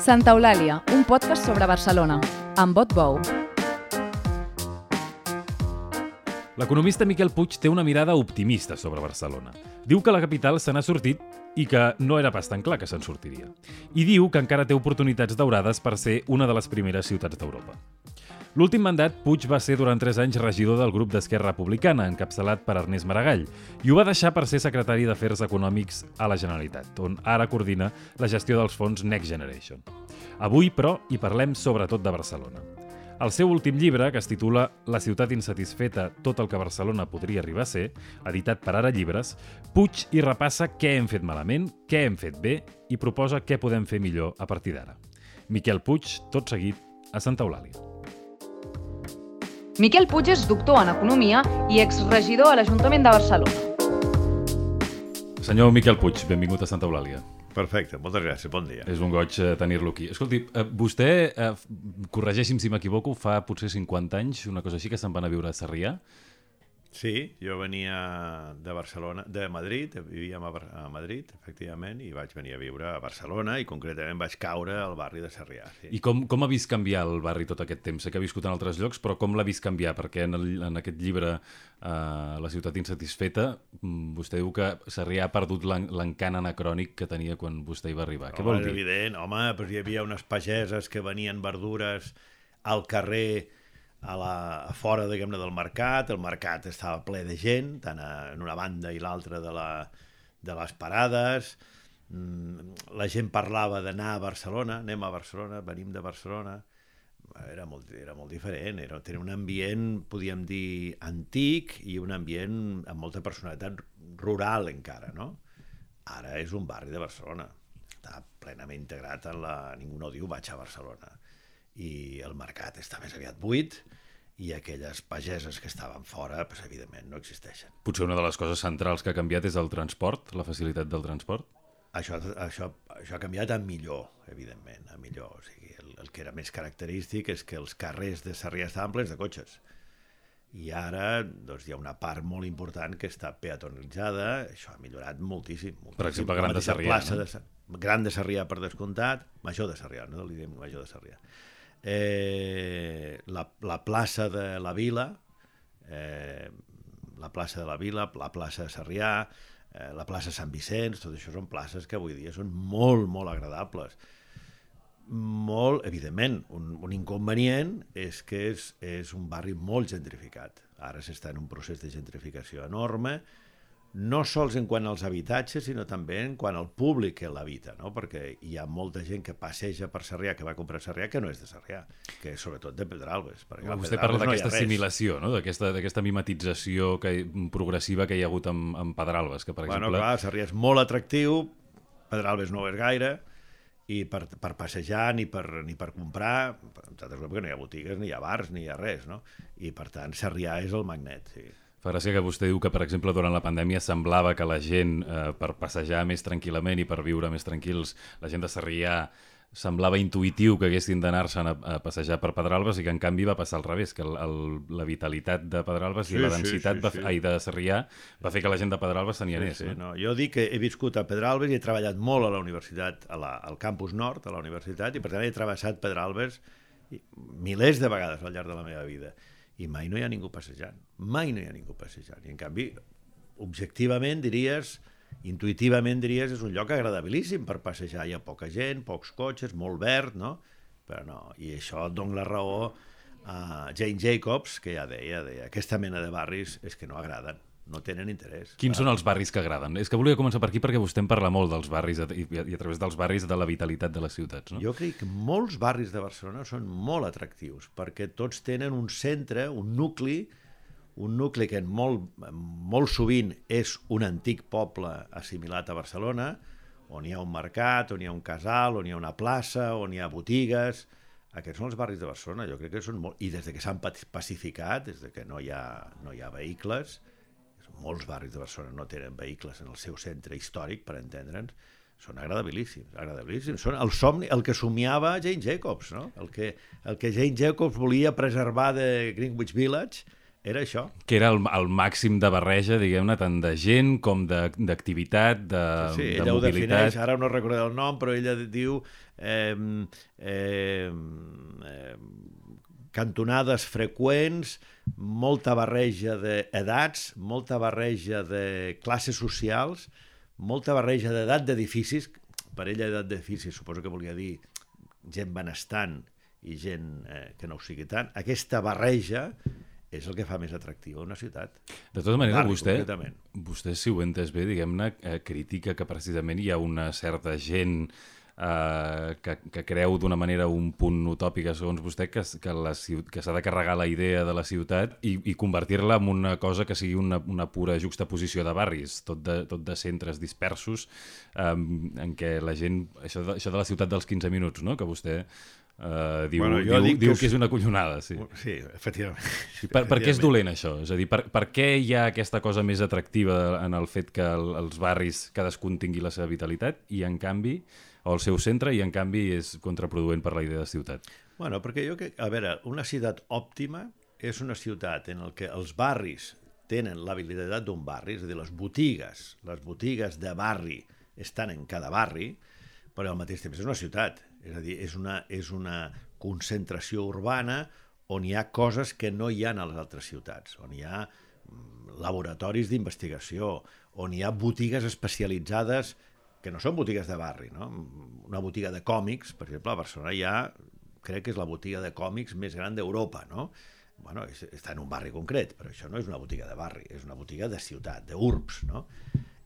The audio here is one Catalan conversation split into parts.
Santa Eulàlia, un podcast sobre Barcelona, amb vot bou. L'economista Miquel Puig té una mirada optimista sobre Barcelona. Diu que la capital se n'ha sortit i que no era pas tan clar que se'n sortiria. I diu que encara té oportunitats daurades per ser una de les primeres ciutats d'Europa. L'últim mandat, Puig va ser durant 3 anys regidor del grup d'Esquerra Republicana, encapçalat per Ernest Maragall, i ho va deixar per ser secretari d'Afers Econòmics a la Generalitat, on ara coordina la gestió dels fons Next Generation. Avui, però, hi parlem sobretot de Barcelona. El seu últim llibre, que es titula La ciutat insatisfeta, tot el que Barcelona podria arribar a ser, editat per Ara Llibres, Puig hi repassa què hem fet malament, què hem fet bé i proposa què podem fer millor a partir d'ara. Miquel Puig, tot seguit, a Santa Eulàlia. Miquel Puig és doctor en Economia i exregidor a l'Ajuntament de Barcelona. Senyor Miquel Puig, benvingut a Santa Eulàlia. Perfecte, moltes gràcies, bon dia. És un goig eh, tenir-lo aquí. Escolti, eh, vostè, eh, corregeixi'm si m'equivoco, fa potser 50 anys, una cosa així, que se'n van a viure a Sarrià. Sí, jo venia de Barcelona, de Madrid, vivíem a, a Madrid, efectivament, i vaig venir a viure a Barcelona i concretament vaig caure al barri de Sarrià. Sí. I com, com ha vist canviar el barri tot aquest temps? Sé que ha viscut en altres llocs, però com l'ha vist canviar? Perquè en, el, en aquest llibre, eh, La ciutat insatisfeta, mm, vostè diu que Sarrià ha perdut l'encant anacrònic que tenia quan vostè hi va arribar. Què home, vol dir? És evident, home, però hi havia unes pageses que venien verdures al carrer a, la, a fora, diguem-ne, del mercat. El mercat estava ple de gent, tant a, en una banda i l'altra de, la, de les parades. Mm, la gent parlava d'anar a Barcelona, anem a Barcelona, venim de Barcelona. Era molt, era molt diferent, era, tenia un ambient, podíem dir, antic i un ambient amb molta personalitat rural encara, no? Ara és un barri de Barcelona, està plenament integrat en la... Ningú no diu vaig a Barcelona i el mercat està més aviat buit i aquelles pageses que estaven fora, pues, evidentment, no existeixen. Potser una de les coses centrals que ha canviat és el transport, la facilitat del transport? Això, això, això ha canviat a millor, evidentment, a millor. O sigui, el, el que era més característic és que els carrers de Sarrià estaven plens de cotxes. I ara doncs, hi ha una part molt important que està peatonalitzada, això ha millorat moltíssim. moltíssim. Per exemple, Gran de Sarrià, no? De, Gran de Sarrià, per descomptat, Major de Sarrià, no li diem Major de Sarrià eh, la, la plaça de la Vila, eh, la plaça de la Vila, la plaça de Sarrià, eh, la plaça Sant Vicenç, tot això són places que avui dia són molt, molt agradables. Molt, evidentment, un, un inconvenient és que és, és un barri molt gentrificat. Ara s'està en un procés de gentrificació enorme, no sols en quant als habitatges, sinó també en quant al públic que l'habita, no? perquè hi ha molta gent que passeja per Sarrià, que va comprar Sarrià, que no és de Sarrià, que és sobretot de Pedralbes. Perquè Vostè Pedralbes parla d'aquesta no assimilació, no? d'aquesta mimetització que, progressiva que hi ha hagut amb, amb Pedralbes, que per bueno, exemple... clar, Sarrià és molt atractiu, Pedralbes no és gaire, i per, per passejar ni per, ni per comprar, perquè no hi ha botigues, ni hi ha bars, ni hi ha res, no? I per tant, Sarrià és el magnet, sí. Fa gràcia que vostè diu que, per exemple, durant la pandèmia semblava que la gent, eh, per passejar més tranquil·lament i per viure més tranquils, la gent de Sarrià semblava intuïtiu que haguessin d'anar-se'n a, a passejar per Pedralbes i que en canvi va passar al revés, que el, el, la vitalitat de Pedralbes sí, i la densitat sí, sí, sí. Va, ai, de Sarrià va fer que la gent de Pedralbes se n'hi anés. Sí, sí, no? No. Jo dic que he viscut a Pedralbes i he treballat molt a la universitat, a la, al campus nord, a la universitat, i per tant he travessat Pedralbes milers de vegades al llarg de la meva vida i mai no hi ha ningú passejant. Mai no hi ha ningú passejant. I en canvi, objectivament diries, intuïtivament diries, és un lloc agradabilíssim per passejar. Hi ha poca gent, pocs cotxes, molt verd, no? Però no, i això et dona la raó a Jane Jacobs, que ja deia, deia, aquesta mena de barris és que no agraden no tenen interès. Quins són els barris que agraden? És que volia començar per aquí perquè vostè en parla molt dels barris i, i a través dels barris de la vitalitat de les ciutats. No? Jo crec que molts barris de Barcelona són molt atractius perquè tots tenen un centre, un nucli, un nucli que molt, molt sovint és un antic poble assimilat a Barcelona, on hi ha un mercat, on hi ha un casal, on hi ha una plaça, on hi ha botigues... Aquests són els barris de Barcelona, jo crec que són molt... I des de que s'han pacificat, des de que no hi ha, no hi ha vehicles, molts barris de Barcelona no tenen vehicles en el seu centre històric, per entendre'ns, són agradabilíssims, agradabilíssims. Són el somni, el que somiava Jane Jacobs, no? El que, el que Jane Jacobs volia preservar de Greenwich Village era això. Que era el, el màxim de barreja, diguem-ne, tant de gent com de- d'activitat, de, Sí, de ella ho defineix, mobilitat. ara no recordo el nom, però ella diu eh, eh, eh, cantonades freqüents, molta barreja d'edats, molta barreja de classes socials, molta barreja d'edat d'edificis, per ella edat d'edificis suposo que volia dir gent benestant i gent eh, que no ho sigui tant. Aquesta barreja és el que fa més atractiva una ciutat. De tota manera, Barri, vostè, vostè, si ho he entès bé, diguem-ne, eh, critica que precisament hi ha una certa gent eh, que, que creu d'una manera un punt utòpica, segons vostè, que, que, la que s'ha de carregar la idea de la ciutat i, i convertir-la en una cosa que sigui una, una pura juxtaposició de barris, tot de, tot de centres dispersos, eh, en què la gent... Això de, això de la ciutat dels 15 minuts, no?, que vostè eh, diu, Bueno, jo diu, diu que que és- és una collonada, sí. Sí, efectivament. Per, per què és Efectivament. dolent això? És a dir, per, per què hi ha aquesta cosa més atractiva en el fet que el, els barris cadascun tingui la seva vitalitat i en canvi, o el seu centre, i en canvi és contraproduent per la idea de ciutat? Bueno, perquè jo que, a veure, una ciutat òptima és una ciutat en el que els barris tenen l'habilitat d'un barri, és a dir, les botigues, les botigues de barri estan en cada barri, però al mateix temps és una ciutat, és a dir, és una, és una concentració urbana on hi ha coses que no hi ha a les altres ciutats, on hi ha mm, laboratoris d'investigació, on hi ha botigues especialitzades que no són botigues de barri, no? Una botiga de còmics, per exemple, a Barcelona hi ha, crec que és la botiga de còmics més gran d'Europa, no? Bueno, és, està en un barri concret, però això no és una botiga de barri, és una botiga de ciutat, d'urbs, no?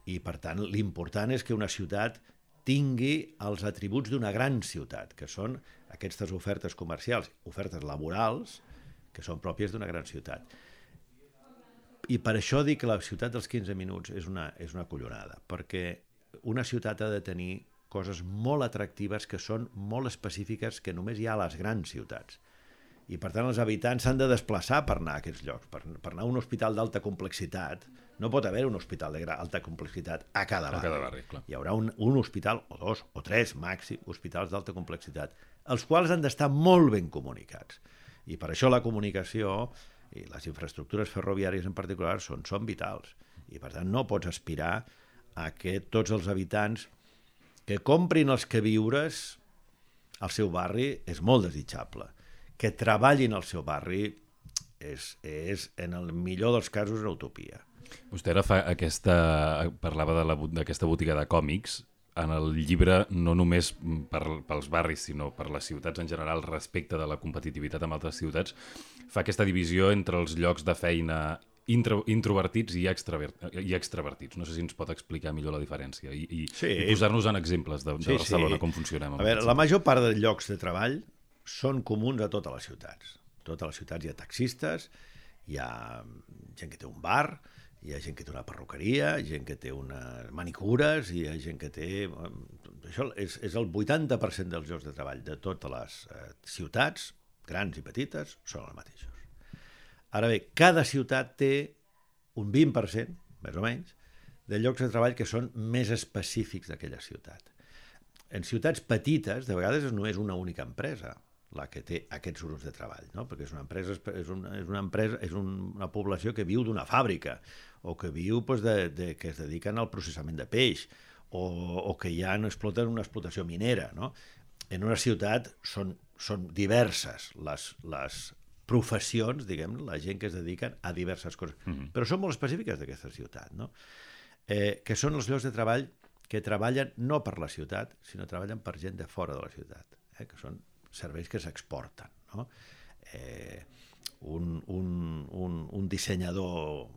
I, per tant, l'important és que una ciutat tingui els atributs d'una gran ciutat, que són aquestes ofertes comercials, ofertes laborals, que són pròpies d'una gran ciutat. I per això dic que la ciutat dels 15 minuts és una, és una collonada, perquè una ciutat ha de tenir coses molt atractives que són molt específiques que només hi ha a les grans ciutats. I per tant els habitants s'han de desplaçar per anar a aquests llocs, per, per anar a un hospital d'alta complexitat. No pot haver un hospital de gra- alta complexitat a cada A barri. cada barri, clar. Hi haurà un, un hospital, o dos, o tres màxim, hospitals d'alta complexitat, els quals han d'estar molt ben comunicats. I per això la comunicació i les infraestructures ferroviàries en particular són, són vitals. I per tant no pots aspirar a que tots els habitants que comprin els queviures al seu barri és molt desitjable. Que treballin al seu barri és, és en el millor dels casos, una utopia. Vostè ara fa aquesta, parlava d'aquesta botiga de còmics. En el llibre, no només per, pels barris, sinó per les ciutats en general, respecte de la competitivitat amb altres ciutats, fa aquesta divisió entre els llocs de feina intro, introvertits i, extraver, i extravertits. No sé si ens pot explicar millor la diferència i, i, Sí. i posar-nos en exemples de, de Sí, Barcelona, sí. com funcionem. A veure, la major part dels llocs de treball són comuns a totes les ciutats. A totes les ciutats hi ha taxistes, hi ha gent que té un bar, hi ha gent que té una perruqueria, gent que té unes manicures, hi ha gent que té... Això és, és el 80% dels llocs de treball de totes les eh, ciutats, grans i petites, són els mateixos. Ara bé, cada ciutat té un 20%, més o menys, de llocs de treball que són més específics d'aquella ciutat. En ciutats petites, de vegades és només una única empresa la que té aquests grups de treball, no? perquè és una empresa, és una, és una, empresa, és un, una població que viu d'una fàbrica o que viu doncs, de, de, que es dediquen al processament de peix o, o que ja no exploten una explotació minera. No? En una ciutat són, són diverses les, les professions, diguem la gent que es dediquen a diverses coses, mm -hmm. però són molt específiques d'aquesta ciutat, no? eh, que són els llocs de treball que treballen no per la ciutat, sinó treballen per gent de fora de la ciutat, eh, que són serveis que s'exporten. No? Eh, un, un, un, un dissenyador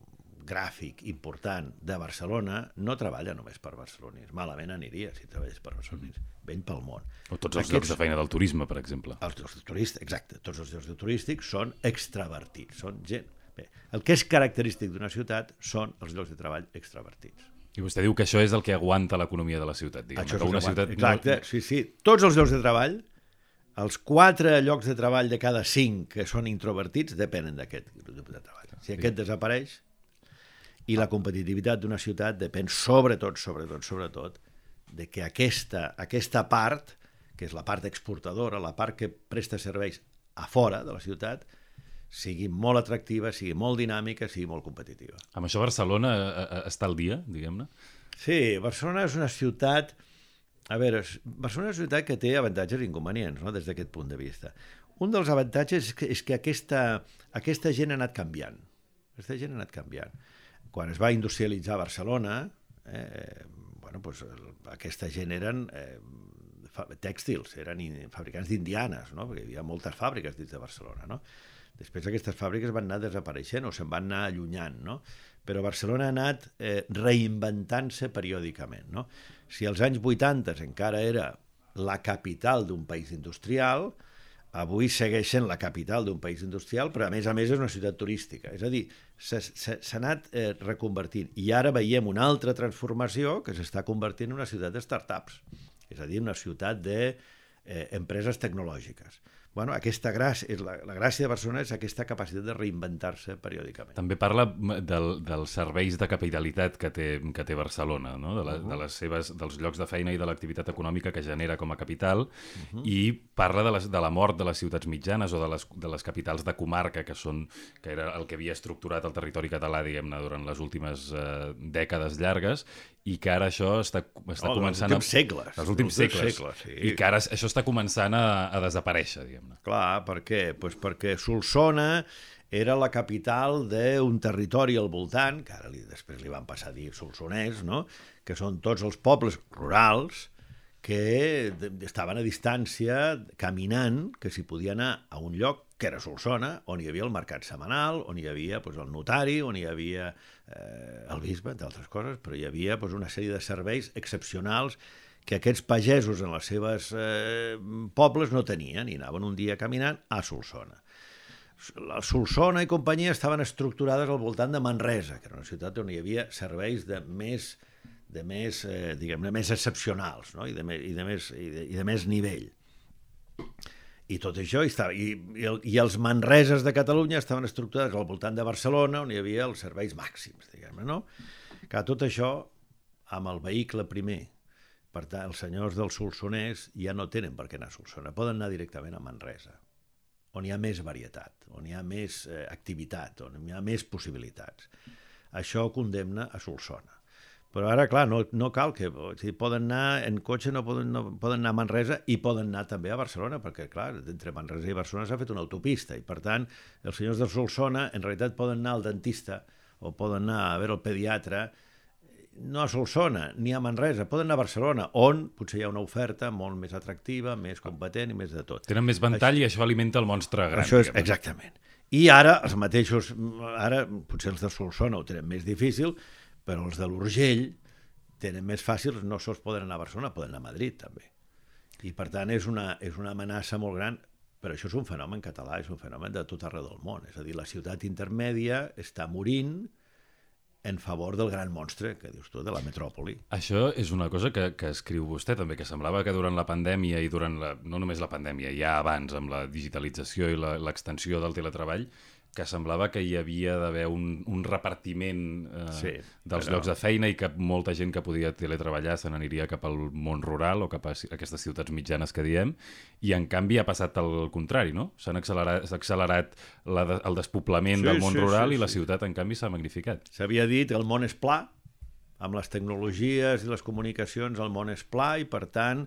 gràfic important de Barcelona no treballa només per barcelonis. Malament aniria si treballés per barcelonis. Vell pel món. O tots els llocs de feina del turisme, per exemple. Els llocs de turistes, exacte. Tots els llocs de turístics són extravertits, són gent. Bé, el que és característic d'una ciutat són els llocs de treball extravertits. I vostè diu que això és el que aguanta l'economia de la ciutat. Diguem, Això és que el una ciutat... Exacte, sí, sí. Tots els llocs de treball, els quatre llocs de treball de cada cinc que són introvertits depenen d'aquest grup de treball. Si aquest desapareix, i la competitivitat d'una ciutat depèn sobretot, sobretot, sobretot, de que aquesta, aquesta part, que és la part exportadora, la part que presta serveis a fora de la ciutat, sigui molt atractiva, sigui molt dinàmica, sigui molt competitiva. Amb això Barcelona eh, eh, està al dia, diguem-ne? Sí, Barcelona és una ciutat... A veure, Barcelona és una ciutat que té avantatges i inconvenients, no?, des d'aquest punt de vista. Un dels avantatges és que, és que aquesta, aquesta gent ha anat canviant. Aquesta gent ha anat canviant. Quan es va industrialitzar Barcelona, eh, bueno, pues, aquesta gent eren eh, tèxtils, eren fabricants d'indianes, no? perquè hi havia moltes fàbriques dins de Barcelona. No? Després aquestes fàbriques van anar desapareixent o se'n van anar allunyant, no? però Barcelona ha anat eh, reinventant-se periòdicament. No? Si als anys 80 encara era la capital d'un país industrial, avui segueix sent la capital d'un país industrial, però a més a més és una ciutat turística. És a dir, s'ha anat eh, reconvertint. I ara veiem una altra transformació que s'està convertint en una ciutat de startups, és a dir, una ciutat d'empreses de, eh, tecnològiques bueno, aquesta gràcia, és la, la gràcia de Barcelona és aquesta capacitat de reinventar-se periòdicament. També parla del, dels serveis de capitalitat que té, que té Barcelona, no? de, la, uh -huh. de les seves, dels llocs de feina i de l'activitat econòmica que genera com a capital, uh -huh. i parla de, les, de la mort de les ciutats mitjanes o de les, de les capitals de comarca, que són que era el que havia estructurat el territori català, diguem-ne, durant les últimes eh, dècades llargues, i que ara això està, està oh, començant... Els últims a... segles. Els últims segles. segles sí. I que ara això està començant a, a desaparèixer, diguem diguem-ne. Clar, per què? Pues perquè Solsona era la capital d'un territori al voltant, que ara li, després li van passar a dir Solsonès, no? que són tots els pobles rurals que estaven a distància caminant, que s'hi podia anar a un lloc que era Solsona, on hi havia el mercat setmanal, on hi havia pues, el notari, on hi havia eh, el bisbe, d'altres coses, però hi havia pues, una sèrie de serveis excepcionals que aquests pagesos en les seves eh, pobles no tenien i anaven un dia caminant a Solsona. La Solsona i companyia estaven estructurades al voltant de Manresa, que era una ciutat on hi havia serveis de més de més, eh, diguem més excepcionals no? I, de, i, de més, i, de, i de més nivell. I tot això, i, estava, i, i, i els Manreses de Catalunya estaven estructurats al voltant de Barcelona, on hi havia els serveis màxims, diguem-ne, no? Que tot això, amb el vehicle primer, per tant, els senyors del Solsonès ja no tenen per què anar a Solsona, poden anar directament a Manresa, on hi ha més varietat, on hi ha més eh, activitat, on hi ha més possibilitats. Això condemna a Solsona. Però ara, clar, no, no cal que... O sigui, poden anar en cotxe, no poden, no, poden anar a Manresa i poden anar també a Barcelona, perquè, clar, entre Manresa i Barcelona s'ha fet una autopista i, per tant, els senyors de Solsona en realitat poden anar al dentista o poden anar a veure el pediatre no a Solsona ni a Manresa, poden anar a Barcelona, on potser hi ha una oferta molt més atractiva, més competent i més de tot. Tenen més ventall això, i això alimenta el monstre gran. Això és, exactament. I ara, els mateixos, ara potser els de Solsona ho tenen més difícil, però els de l'Urgell tenen més fàcil, no sols poden anar a Barcelona, poden anar a Madrid també. I per tant és una, és una amenaça molt gran, però això és un fenomen català, és un fenomen de tot arreu del món. És a dir, la ciutat intermèdia està morint, en favor del gran monstre, que dius tu, de la metròpoli. Això és una cosa que, que escriu vostè també, que semblava que durant la pandèmia i durant la, no només la pandèmia, ja abans, amb la digitalització i l'extensió del teletreball, que semblava que hi havia d'haver un, un repartiment eh, sí, dels però... llocs de feina i que molta gent que podia teletreballar se n'aniria cap al món rural o cap a aquestes ciutats mitjanes que diem, i en canvi ha passat el contrari, no? S'ha accelerat, accelerat la, el despoblament sí, del món sí, rural sí, i la ciutat, en canvi, s'ha magnificat. S'havia dit que el món és pla, amb les tecnologies i les comunicacions el món és pla i, per tant,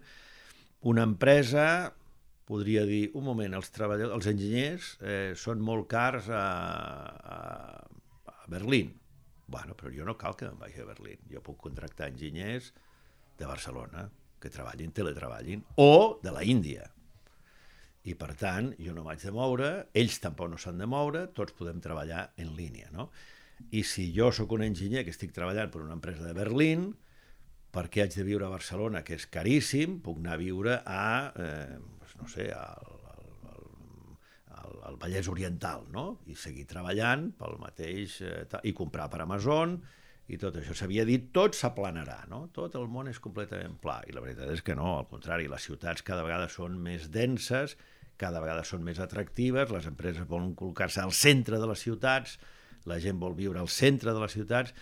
una empresa podria dir, un moment, els treballadors, els enginyers eh, són molt cars a, a, a Berlín. Bueno, però jo no cal que em vagi a Berlín. Jo puc contractar enginyers de Barcelona que treballin, teletreballin, o de la Índia. I, per tant, jo no m'haig de moure, ells tampoc no s'han de moure, tots podem treballar en línia, no? I si jo sóc un enginyer que estic treballant per una empresa de Berlín, per què haig de viure a Barcelona, que és caríssim, puc anar a viure a eh, no sé, al, al, al, al Vallès Oriental, no? I seguir treballant pel mateix... Eh, i comprar per Amazon, i tot això. S'havia dit, tot s'aplanarà, no? Tot el món és completament pla. I la veritat és que no, al contrari, les ciutats cada vegada són més denses, cada vegada són més atractives, les empreses volen col·locar-se al centre de les ciutats, la gent vol viure al centre de les ciutats,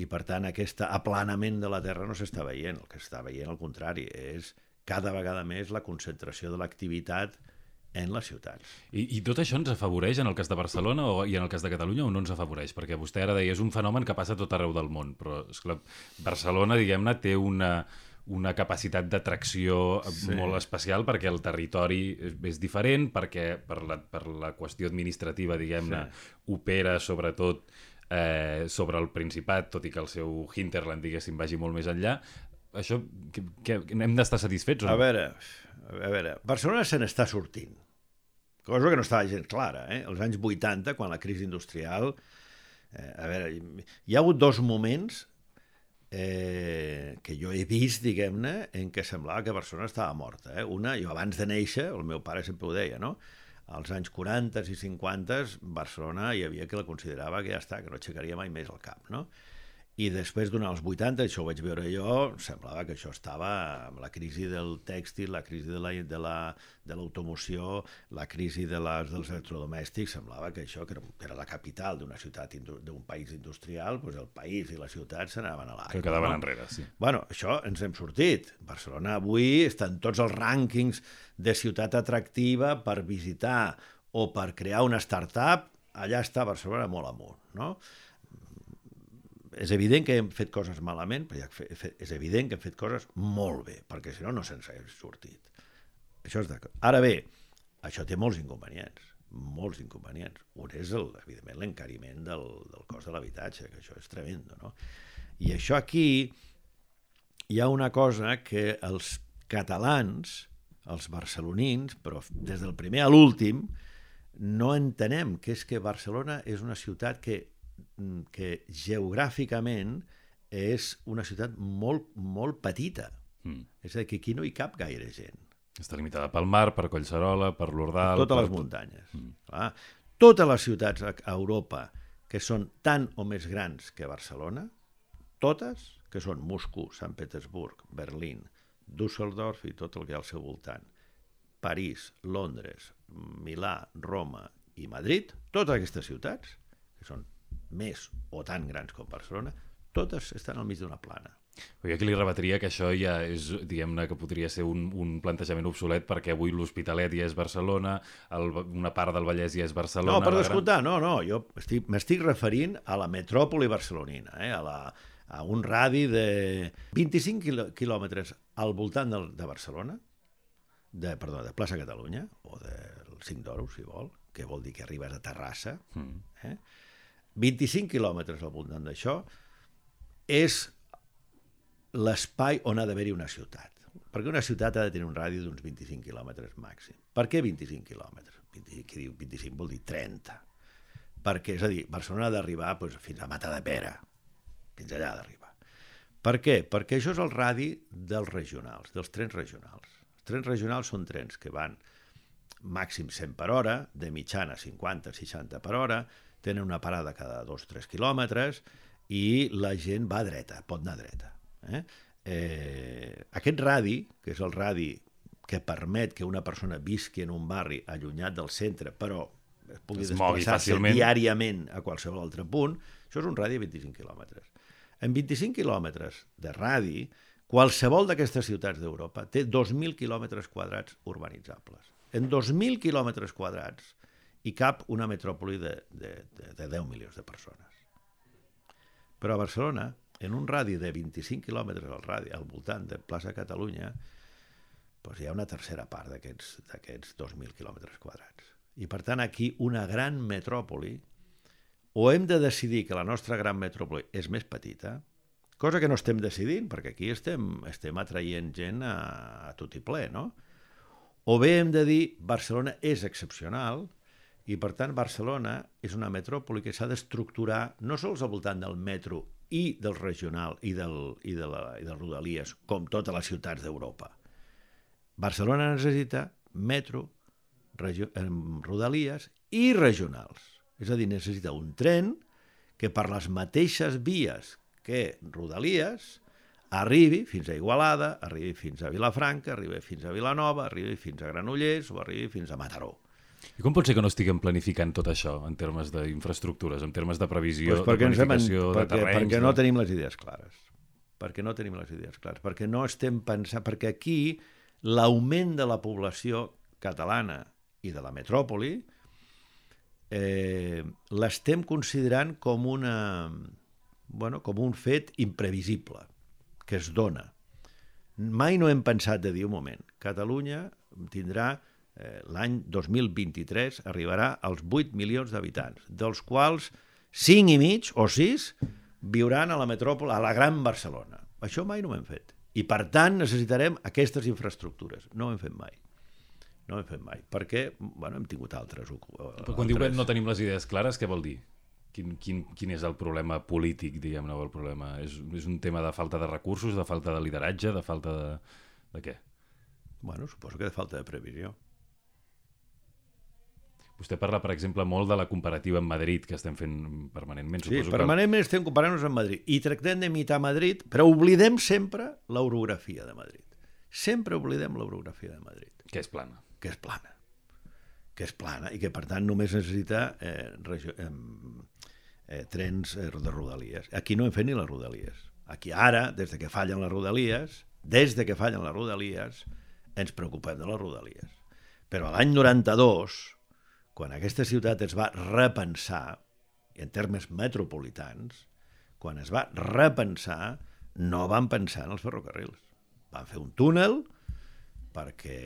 i per tant aquest aplanament de la Terra no s'està veient, el que està veient al contrari és cada vegada més la concentració de l'activitat en les ciutats. I, I tot això ens afavoreix en el cas de Barcelona o, i en el cas de Catalunya o no ens afavoreix? Perquè vostè ara deia, és un fenomen que passa tot arreu del món, però esclar, Barcelona, diguem-ne, té una, una capacitat d'atracció sí. molt especial perquè el territori és, és diferent, perquè per la, per la qüestió administrativa, diguem-ne, sí. opera sobretot eh, sobre el Principat, tot i que el seu hinterland, diguéssim, vagi molt més enllà. Això, que, que, hem d'estar satisfets o no? A veure, a veure, Barcelona se n'està sortint cosa que no estava gens clara. Eh? Els anys 80, quan la crisi industrial... Eh, a veure, hi ha hagut dos moments eh, que jo he vist, diguem-ne, en què semblava que Barcelona estava morta. Eh? Una, jo abans de néixer, el meu pare sempre ho deia, no? als anys 40 i 50 Barcelona hi havia que la considerava que ja està, que no aixecaria mai més el cap, no? I després durant els 80, això ho vaig veure jo, semblava que això estava amb la crisi del tèxtil, la crisi de l'automoció, la, de la crisi de les, dels electrodomèstics, semblava que això, que era, que era la capital d'una ciutat, d'un país industrial, doncs el país i la ciutat s'anaven a l'aigua. Que quedaven no? enrere, sí. Bueno, això ens hem sortit. Barcelona avui està en tots els rànquings de ciutat atractiva per visitar o per crear una start-up, allà està Barcelona molt amunt, no? És evident que hem fet coses malament, però ja és evident que hem fet coses molt bé, perquè si no, no se'ns hagués sortit. Això és d'acord. Ara bé, això té molts inconvenients, molts inconvenients. Un és, el, evidentment, l'encariment del, del cost de l'habitatge, que això és tremendo, no? I això aquí hi ha una cosa que els catalans, els barcelonins, però des del primer a l'últim, no entenem, que és que Barcelona és una ciutat que que geogràficament és una ciutat molt, molt petita. Mm. És a dir, que aquí no hi cap gaire gent. Està limitada pel mar, per Collserola, per l'Ordal... Totes per les muntanyes. Mm. Clar. Totes les ciutats a Europa que són tan o més grans que Barcelona, totes, que són Moscou, Sant Petersburg, Berlín, Düsseldorf i tot el que hi ha al seu voltant, París, Londres, Milà, Roma i Madrid, totes aquestes ciutats, que són més o tan grans com Barcelona, totes estan al mig d'una plana. Jo aquí li rebatria que això ja és, diguem-ne, que podria ser un, un plantejament obsolet perquè avui l'Hospitalet ja és Barcelona, el, una part del Vallès ja és Barcelona... No, per descomptar, no, no, jo m'estic referint a la metròpoli barcelonina, eh, a, la, a un radi de 25 quilòmetres al voltant de, de Barcelona, de, perdó, de plaça Catalunya, o del Cinc d'Oros, si vol, que vol dir que arribes a Terrassa, mm. eh? 25 quilòmetres al voltant d'això, és l'espai on ha d'haver-hi una ciutat. Perquè una ciutat ha de tenir un radi d'uns 25 quilòmetres màxim. Per què 25 quilòmetres? 25, qui diu 25 vol dir 30. Perquè, és a dir, Barcelona ha d'arribar doncs, fins a Mata de Pera. Fins allà ha d'arribar. Per què? Perquè això és el radi dels regionals, dels trens regionals. Els trens regionals són trens que van màxim 100 per hora, de mitjana 50-60 per hora, tenen una parada cada dos o tres quilòmetres i la gent va dreta, pot anar dreta. Eh? Eh, aquest radi, que és el radi que permet que una persona visqui en un barri allunyat del centre, però es pugui desplaçar-se diàriament a qualsevol altre punt, això és un radi de 25 quilòmetres. En 25 quilòmetres de radi, qualsevol d'aquestes ciutats d'Europa té 2.000 quilòmetres quadrats urbanitzables. En 2.000 quilòmetres quadrats hi cap una metròpoli de, de, de, de 10 milions de persones. Però a Barcelona, en un radi de 25 quilòmetres al, radi, al voltant de plaça Catalunya, doncs hi ha una tercera part d'aquests 2.000 quilòmetres quadrats. I per tant aquí una gran metròpoli, o hem de decidir que la nostra gran metròpoli és més petita, cosa que no estem decidint, perquè aquí estem, estem atraient gent a, a tot i ple, no? O bé hem de dir Barcelona és excepcional, i, per tant, Barcelona és una metròpoli que s'ha d'estructurar no sols al voltant del metro i del regional i del, i de la, i del Rodalies, com totes les ciutats d'Europa. Barcelona necessita metro, regio, eh, Rodalies i regionals. És a dir, necessita un tren que per les mateixes vies que Rodalies arribi fins a Igualada, arribi fins a Vilafranca, arribi fins a Vilanova, arribi fins a Granollers o arribi fins a Mataró. I com pot ser que no estiguem planificant tot això en termes d'infraestructures, en termes de previsió, pues perquè de planificació, hem, perquè, de terrenys... Perquè no de... tenim les idees clares. Perquè no tenim les idees clares. Perquè no estem pensant... Perquè aquí l'augment de la població catalana i de la metròpoli, eh, l'estem considerant com una bueno, com un fet imprevisible que es dona. Mai no hem pensat de dir un moment, Catalunya tindrà eh, l'any 2023 arribarà als 8 milions d'habitants, dels quals 5 i mig o 6 viuran a la metròpoli, a la gran Barcelona. Això mai no ho hem fet. I per tant necessitarem aquestes infraestructures. No ho hem fet mai. No ho hem fet mai, perquè bueno, hem tingut altres... Però quan altres... diu que no tenim les idees clares, què vol dir? Quin, quin, quin és el problema polític, diguem-ne, el problema? És, és un tema de falta de recursos, de falta de lideratge, de falta de... de què? Bueno, suposo que de falta de previsió. Vostè parla, per exemple, molt de la comparativa amb Madrid, que estem fent permanentment. Sí, Suposo permanentment que... estem comparant-nos amb Madrid. I tractem d'imitar Madrid, però oblidem sempre l'orografia de Madrid. Sempre oblidem l'orografia de Madrid. Que és plana. Que és plana. Que és plana i que, per tant, només necessita eh, regio... eh, eh, trens eh, de rodalies. Aquí no hem fet ni les rodalies. Aquí ara, des de que fallen les rodalies, des de que fallen les rodalies, ens preocupem de les rodalies. Però l'any 92, quan aquesta ciutat es va repensar, en termes metropolitans, quan es va repensar, no van pensar en els ferrocarrils. Van fer un túnel perquè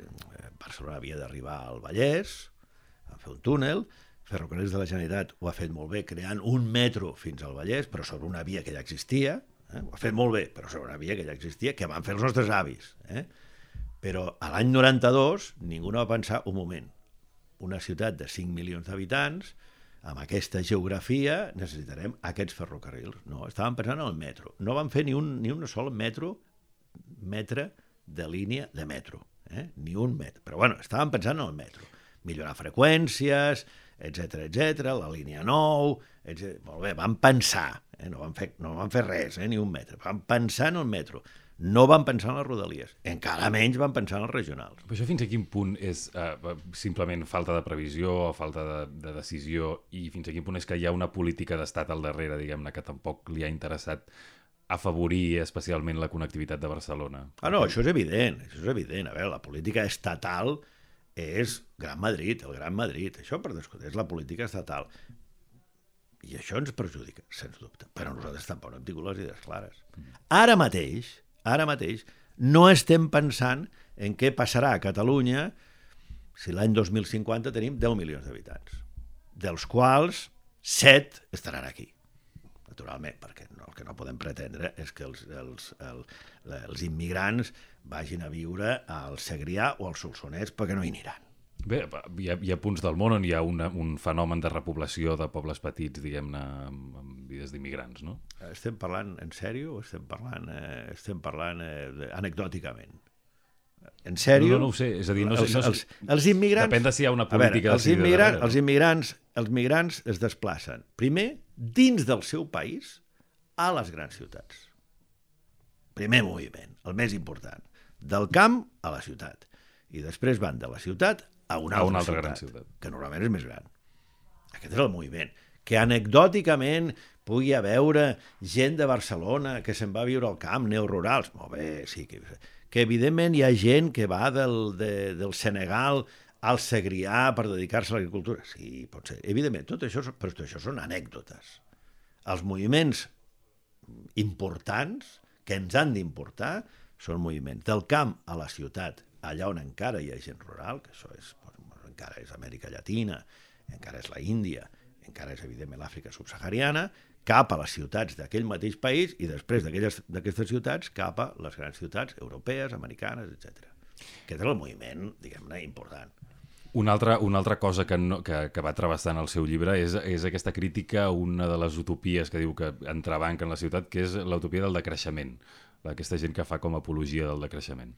eh, Barcelona havia d'arribar al Vallès, van fer un túnel, Ferrocarrils de la Generalitat ho ha fet molt bé creant un metro fins al Vallès, però sobre una via que ja existia, eh? ho ha fet molt bé, però sobre una via que ja existia, que van fer els nostres avis. Eh? Però a l'any 92 ningú no va pensar un moment, una ciutat de 5 milions d'habitants, amb aquesta geografia necessitarem aquests ferrocarrils. No, estàvem pensant en el metro. No van fer ni un, ni un sol metro, metre de línia de metro. Eh? Ni un metre. Però bueno, estàvem pensant en el metro. Millorar freqüències, etc etc, la línia 9, etc. Molt bé, van pensar, eh? no, van fer, no van fer res, eh? ni un metre. Van pensar en el metro no van pensar en les rodalies, encara menys van pensar en els regionals. Però això fins a quin punt és uh, simplement falta de previsió o falta de, de decisió i fins a quin punt és que hi ha una política d'estat al darrere, diguem-ne, que tampoc li ha interessat afavorir especialment la connectivitat de Barcelona? Ah, no, això és evident, això és evident. A veure, la política estatal és Gran Madrid, el Gran Madrid. Això, per descomptat, és la política estatal. I això ens perjudica, sens dubte. Però nosaltres tampoc no hem tingut les idees clares. Ara mateix, Ara mateix no estem pensant en què passarà a Catalunya si l'any 2050 tenim 10 milions d'habitants, dels quals 7 estaran aquí naturalment, perquè no, el que no podem pretendre és que els, els, el, els immigrants vagin a viure al Segrià o al Solsonès perquè no hi aniran. Bé, hi ha, hi ha punts del món on hi ha una, un fenomen de repoblació de pobles petits, diguem-ne, amb, amb vides d'immigrants, no? Estem parlant en sèrio o estem parlant, eh, estem parlant eh, anecdòticament? En sèrio? No, no, no ho sé, és a dir, no els, no sé, els, els immigrants... Depèn de si hi ha una política... A veure, els, immigrants, els, immigrants, els migrants es desplacen, primer, dins del seu país, a les grans ciutats. Primer moviment, el més important. Del camp a la ciutat. I després van de la ciutat a una, a una altra, altra ciutat, gran ciutat, que normalment és més gran. Aquest és el moviment. Que anecdòticament pugui haver gent de Barcelona que se'n va a viure al camp, neorurals. Molt bé, sí. Que, que evidentment hi ha gent que va del, de, del Senegal al Segrià per dedicar-se a l'agricultura. Sí, pot ser. Evidentment, tot això, però tot això són anècdotes. Els moviments importants que ens han d'importar són moviments del camp a la ciutat, allà on encara hi ha gent rural, que això és, encara és Amèrica Llatina, encara és la Índia, encara és evidentment l'Àfrica subsahariana, cap a les ciutats d'aquell mateix país i després d'aquestes ciutats cap a les grans ciutats europees, americanes, etc. Aquest és el moviment, diguem-ne, important. Una altra, una altra cosa que, no, que, que va travessant el seu llibre és, és aquesta crítica a una de les utopies que diu que entrebanca en la ciutat, que és l'utopia del decreixement, d'aquesta gent que fa com a apologia del decreixement.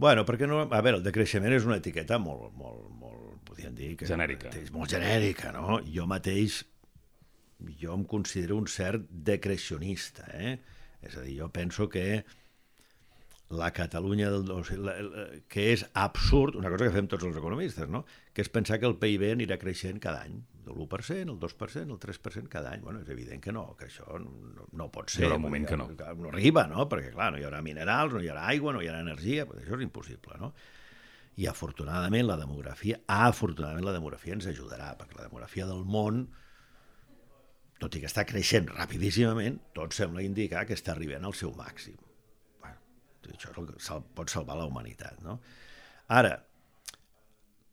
Bueno, perquè no... A veure, el decreixement és una etiqueta molt, molt, molt, podríem dir... Que genèrica. És molt genèrica, no? Jo mateix, jo em considero un cert decreixionista, eh? És a dir, jo penso que la Catalunya del... O sigui, la, la, que és absurd, una cosa que fem tots els economistes, no? que és pensar que el PIB anirà creixent cada any l'1%, el 2%, el 3% cada any. Bueno, és evident que no, que això no, no pot ser. Hi haurà un moment que no. No arriba, no? Perquè, clar, no hi haurà minerals, no hi haurà aigua, no hi haurà energia, però això és impossible, no? I afortunadament la demografia, afortunadament la demografia ens ajudarà, perquè la demografia del món, tot i que està creixent rapidíssimament, tot sembla indicar que està arribant al seu màxim. Bueno, això és el que sal, pot salvar la humanitat, no? Ara,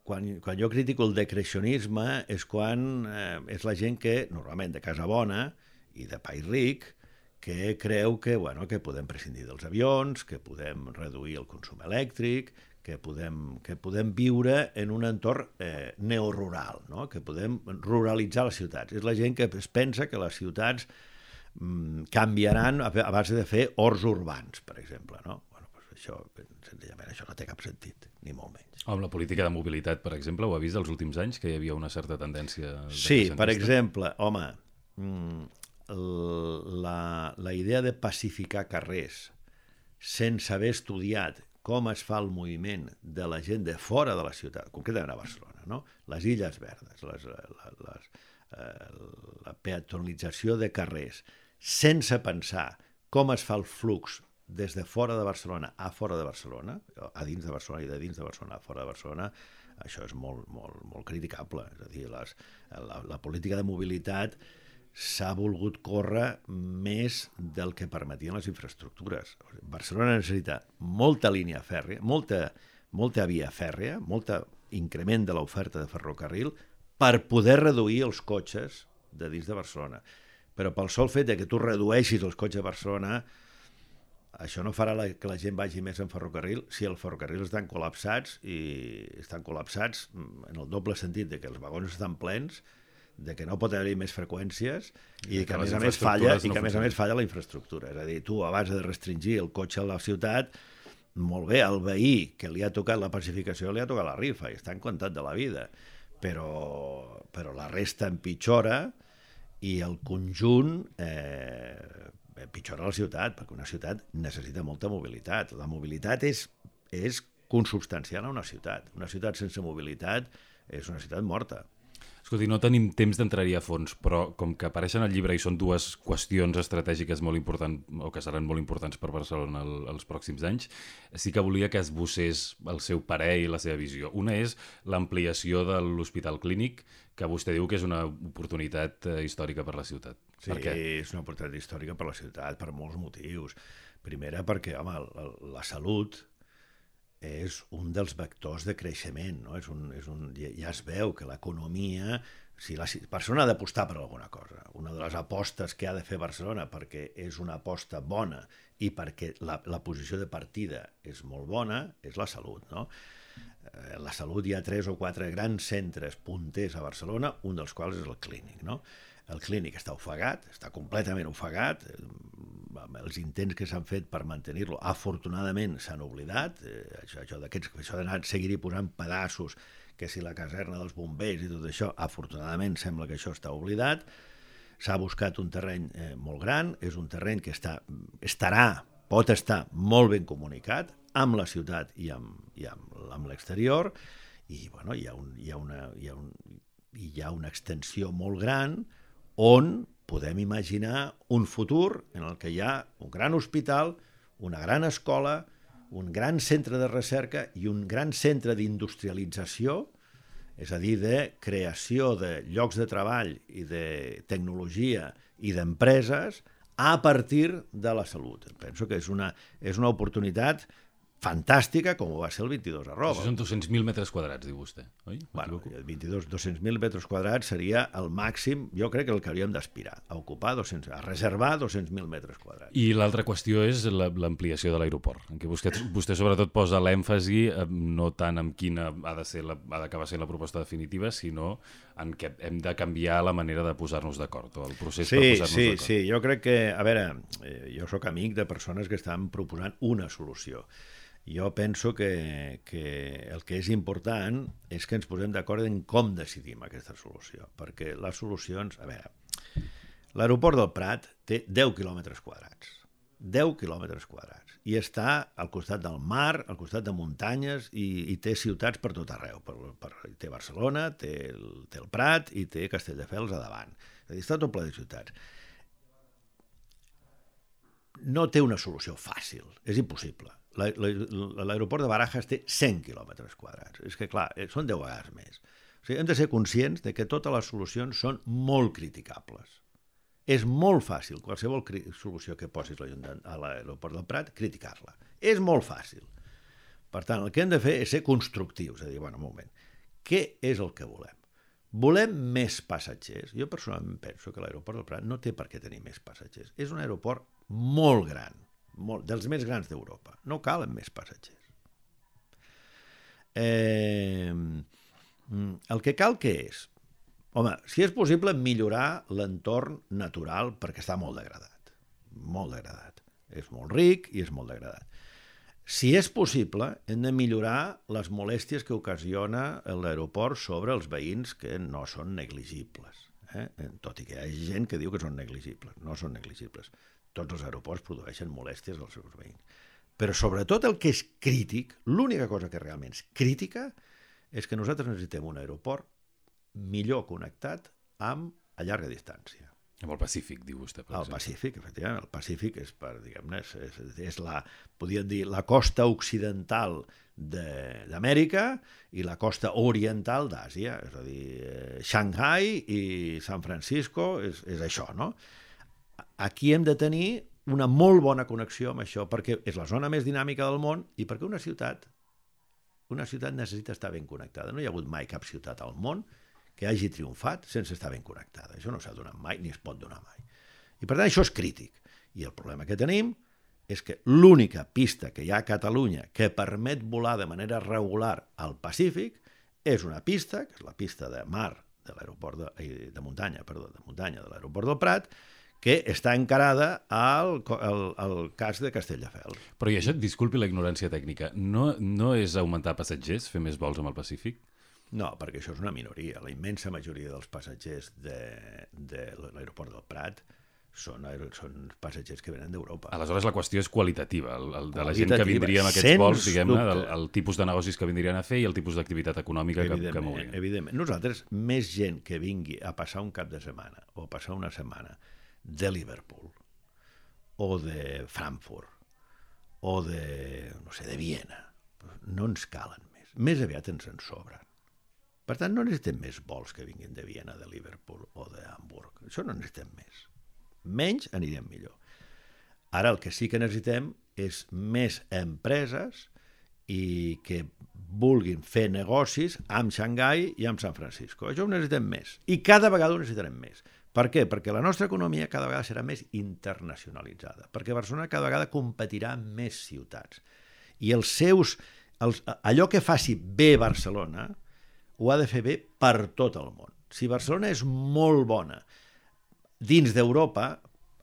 quan, quan jo critico el decreixionisme és quan eh, és la gent que, normalment de casa bona i de país ric, que creu que, bueno, que podem prescindir dels avions, que podem reduir el consum elèctric, que podem, que podem viure en un entorn eh, neorural, no? que podem ruralitzar les ciutats. És la gent que es pensa que les ciutats mm, canviaran a, a base de fer horts urbans, per exemple. No? Bueno, pues això, senzillament, això no té cap sentit, ni molt menys. Amb la política de mobilitat, per exemple, ho ha vist els últims anys, que hi havia una certa tendència... Sí, per exemple, home, mm, la, la idea de pacificar carrers sense haver estudiat com es fa el moviment de la gent de fora de la ciutat, concretament a Barcelona, no? les illes verdes, les, les, les, eh, la peatonalització de carrers, sense pensar com es fa el flux des de fora de Barcelona a fora de Barcelona, a dins de Barcelona i de dins de Barcelona a fora de Barcelona, això és molt, molt, molt criticable. És a dir, les, la, la política de mobilitat s'ha volgut córrer més del que permetien les infraestructures. Barcelona necessita molta línia fèrrea, molta, molta via fèrrea, molt increment de l'oferta de ferrocarril per poder reduir els cotxes de dins de Barcelona. Però pel sol fet de que tu redueixis els cotxes a Barcelona, això no farà la, que la gent vagi més en ferrocarril si els ferrocarrils estan col·lapsats i estan col·lapsats en el doble sentit de que els vagons estan plens de que no pot haver-hi més freqüències i, I que, a més a més falla no i que a més a més falla la infraestructura. És a dir, tu abans de restringir el cotxe a la ciutat, molt bé, el veí que li ha tocat la pacificació li ha tocat la rifa i està encantat de la vida, però, però la resta empitjora i el conjunt eh, empitjora la ciutat, perquè una ciutat necessita molta mobilitat. La mobilitat és, és consubstancial a una ciutat. Una ciutat sense mobilitat és una ciutat morta. Escolti, no tenim temps d'entrar-hi a fons, però com que apareixen al llibre i són dues qüestions estratègiques molt importants, o que seran molt importants per Barcelona el, els pròxims anys, sí que volia que esbossés el seu parer i la seva visió. Una és l'ampliació de l'Hospital Clínic, que vostè diu que és una oportunitat eh, històrica per la ciutat. Sí, per què? és una oportunitat històrica per la ciutat, per molts motius. Primera, perquè, home, la, la salut és un dels vectors de creixement. No? És un, és un, ja es veu que l'economia... Si la Barcelona ha d'apostar per alguna cosa. Una de les apostes que ha de fer Barcelona perquè és una aposta bona i perquè la, la posició de partida és molt bona, és la salut. No? Eh, la salut hi ha tres o quatre grans centres punters a Barcelona, un dels quals és el clínic. No? El clínic està ofegat, està completament ofegat, els intents que s'han fet per mantenir-lo, afortunadament s'han oblidat, eh, això, això això d'anar seguir posant pedaços, que si la caserna dels bombers i tot això, afortunadament sembla que això està oblidat, s'ha buscat un terreny eh, molt gran, és un terreny que està, estarà, pot estar molt ben comunicat amb la ciutat i amb, i amb, amb l'exterior, i bueno, hi, ha un, hi, ha una, hi, ha un, hi ha una extensió molt gran on podem imaginar un futur en el que hi ha un gran hospital, una gran escola, un gran centre de recerca i un gran centre d'industrialització, és a dir, de creació de llocs de treball i de tecnologia i d'empreses a partir de la salut. Penso que és una, és una oportunitat fantàstica com ho va ser el 22 arroba. Això són 200.000 metres quadrats, diu vostè, oi? Bueno, 22, 200.000 metres quadrats seria el màxim, jo crec que el que hauríem d'aspirar, a ocupar 200, a reservar 200.000 metres quadrats. I l'altra qüestió és l'ampliació de l'aeroport, en què vostè, vostè sobretot posa l'èmfasi eh, no tant en quina ha de ser la, ha d'acabar sent la proposta definitiva, sinó en què hem de canviar la manera de posar-nos d'acord, o el procés sí, per posar-nos sí, d'acord. Sí, sí, jo crec que, a veure, eh, jo sóc amic de persones que estan proposant una solució jo penso que, que el que és important és que ens posem d'acord en com decidim aquesta solució, perquè les solucions... A veure, l'aeroport del Prat té 10 quilòmetres quadrats. 10 quilòmetres quadrats. I està al costat del mar, al costat de muntanyes, i, i té ciutats per tot arreu. Per, per, té Barcelona, té el, té el Prat i té Castelldefels a davant. És a dir, està tot ple de ciutats no té una solució fàcil, és impossible. La- la- L'aeroport de Barajas té 100 quilòmetres quadrats. És que, clar, eh, són 10 vegades més. O sigui, hem de ser conscients de que totes les solucions són molt criticables. És molt fàcil, qualsevol solució que posis a l'aeroport del Prat, criticar-la. És molt fàcil. Per tant, el que hem de fer és ser constructius, és a dir, bueno, un moment, què és el que volem? Volem més passatgers? Jo personalment penso que l'aeroport del Prat no té per què tenir més passatgers. És un aeroport molt gran, molt, dels més grans d'Europa. No calen més passatgers. Eh, el que cal què és? Home, si és possible, millorar l'entorn natural perquè està molt degradat. Molt degradat. És molt ric i és molt degradat. Si és possible, hem de millorar les molèsties que ocasiona l'aeroport sobre els veïns que no són negligibles. Eh? Tot i que hi ha gent que diu que són negligibles. No són negligibles. Tots els aeroports produeixen molèsties als seus veïns. Però sobretot el que és crític, l'única cosa que realment és crítica, és que nosaltres necessitem un aeroport millor connectat amb a llarga distància. Amb el Pacífic, diu vostè, per El exemple. Pacífic, efectivament, el Pacífic és, per, diguem-ne, és, és, és la, podríem dir, la costa occidental de- d'Amèrica i la costa oriental d'Àsia, és a dir, eh, Shanghai i San Francisco és, és això, no? Aquí hem de tenir una molt bona connexió amb això, perquè és la zona més dinàmica del món i perquè una ciutat una ciutat necessita estar ben connectada. No hi ha hagut mai cap ciutat al món que hagi triomfat sense estar ben connectada. Això no s'ha donat mai ni es pot donar mai. I per tant això és crític. I el problema que tenim és que l'única pista que hi ha a Catalunya que permet volar de manera regular al Pacífic és una pista, que és la pista de mar de l'aeroport de, ai, de muntanya, perdó, de muntanya de l'aeroport del Prat, que està encarada al, al, al cas de Castelldefels. Però i això, disculpi la ignorància tècnica, no, no és augmentar passatgers, fer més vols amb el Pacífic? No, perquè això és una minoria. La immensa majoria dels passatgers de, de l'aeroport del Prat són, són passatgers que venen d'Europa. Aleshores, la qüestió és qualitativa, el, el, de la gent que vindria amb aquests vols, diguem-ne, el, el tipus de negocis que vindrien a fer i el tipus d'activitat econòmica que, que mourien. evidentment. Nosaltres, més gent que vingui a passar un cap de setmana o a passar una setmana de Liverpool o de Frankfurt o de, no sé, de Viena, no ens calen més. Més aviat ens en sobren. Per tant, no necessitem més vols que vinguin de Viena, de Liverpool o de Hamburg. Això no necessitem més. Menys anirem millor. Ara el que sí que necessitem és més empreses i que vulguin fer negocis amb Xangai i amb San Francisco. Això ho necessitem més. I cada vegada ho necessitarem més. Per què? Perquè la nostra economia cada vegada serà més internacionalitzada. Perquè Barcelona cada vegada competirà amb més ciutats. I els seus... Els, allò que faci bé Barcelona ho ha de fer bé per tot el món. Si Barcelona és molt bona dins d'Europa,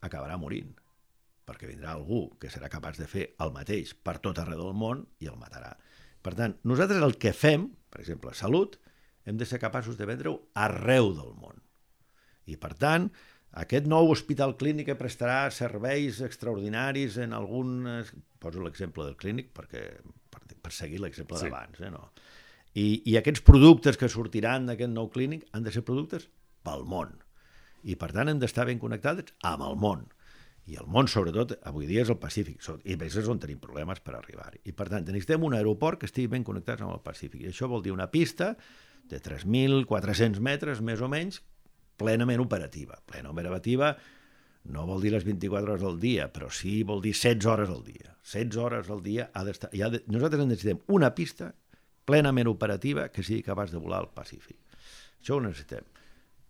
acabarà morint perquè vindrà algú que serà capaç de fer el mateix per tot arreu del món i el matarà. Per tant, nosaltres el que fem, per exemple, salut, hem de ser capaços de vendre-ho arreu del món. I, per tant, aquest nou hospital clínic que prestarà serveis extraordinaris en algun... Poso l'exemple del clínic perquè, per, per seguir l'exemple Sí. d'abans. Eh, no? I, I aquests productes que sortiran d'aquest nou clínic han de ser productes pel món. I, per tant, hem d'estar ben connectats amb el món. I el món, sobretot, avui dia és el Pacífic, i és on tenim problemes per arribar-hi. I, per tant, necessitem un aeroport que estigui ben connectat amb el Pacífic. I això vol dir una pista de 3.400 metres, més o menys, plenament operativa. Plena operativa no vol dir les 24 hores del dia, però sí vol dir 16 hores al dia. 16 hores al dia ha d'estar... Ha de... Nosaltres necessitem una pista plenament operativa que sigui capaç de volar al Pacífic. Això ho necessitem.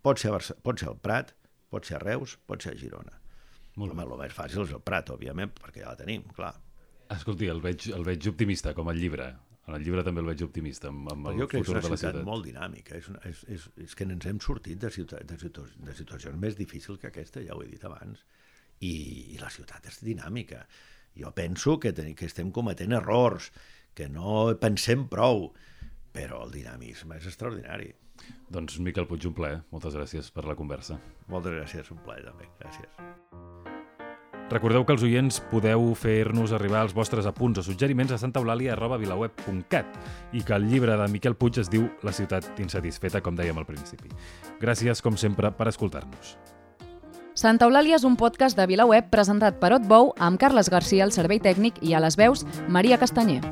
Pot ser, Barça... pot ser al Prat, pot ser a Reus, pot ser a Girona. Molt Home, el més fàcil és el Prat, òbviament, perquè ja la tenim, clar. Escolti, el veig, el veig optimista, com el llibre. En el llibre també el veig optimista, amb, amb el jo crec que és una ciutat molt dinàmica. És, una, és, és, és que ens hem sortit de, ciutat, de, situa de situacions més difícils que aquesta, ja ho he dit abans. I, i la ciutat és dinàmica. Jo penso que, ten, que estem cometent errors, que no pensem prou, però el dinamisme és extraordinari. Doncs Miquel Puig, un plaer. Moltes gràcies per la conversa. Moltes gràcies, un plaer també. Gràcies. Recordeu que els oients podeu fer-nos arribar els vostres apunts o suggeriments a santaeulàlia.vilaweb.cat i que el llibre de Miquel Puig es diu La ciutat insatisfeta, com dèiem al principi. Gràcies, com sempre, per escoltar-nos. Santa Eulàlia és un podcast de VilaWeb presentat per Otbou amb Carles Garcia al servei tècnic i a les veus Maria Castanyer.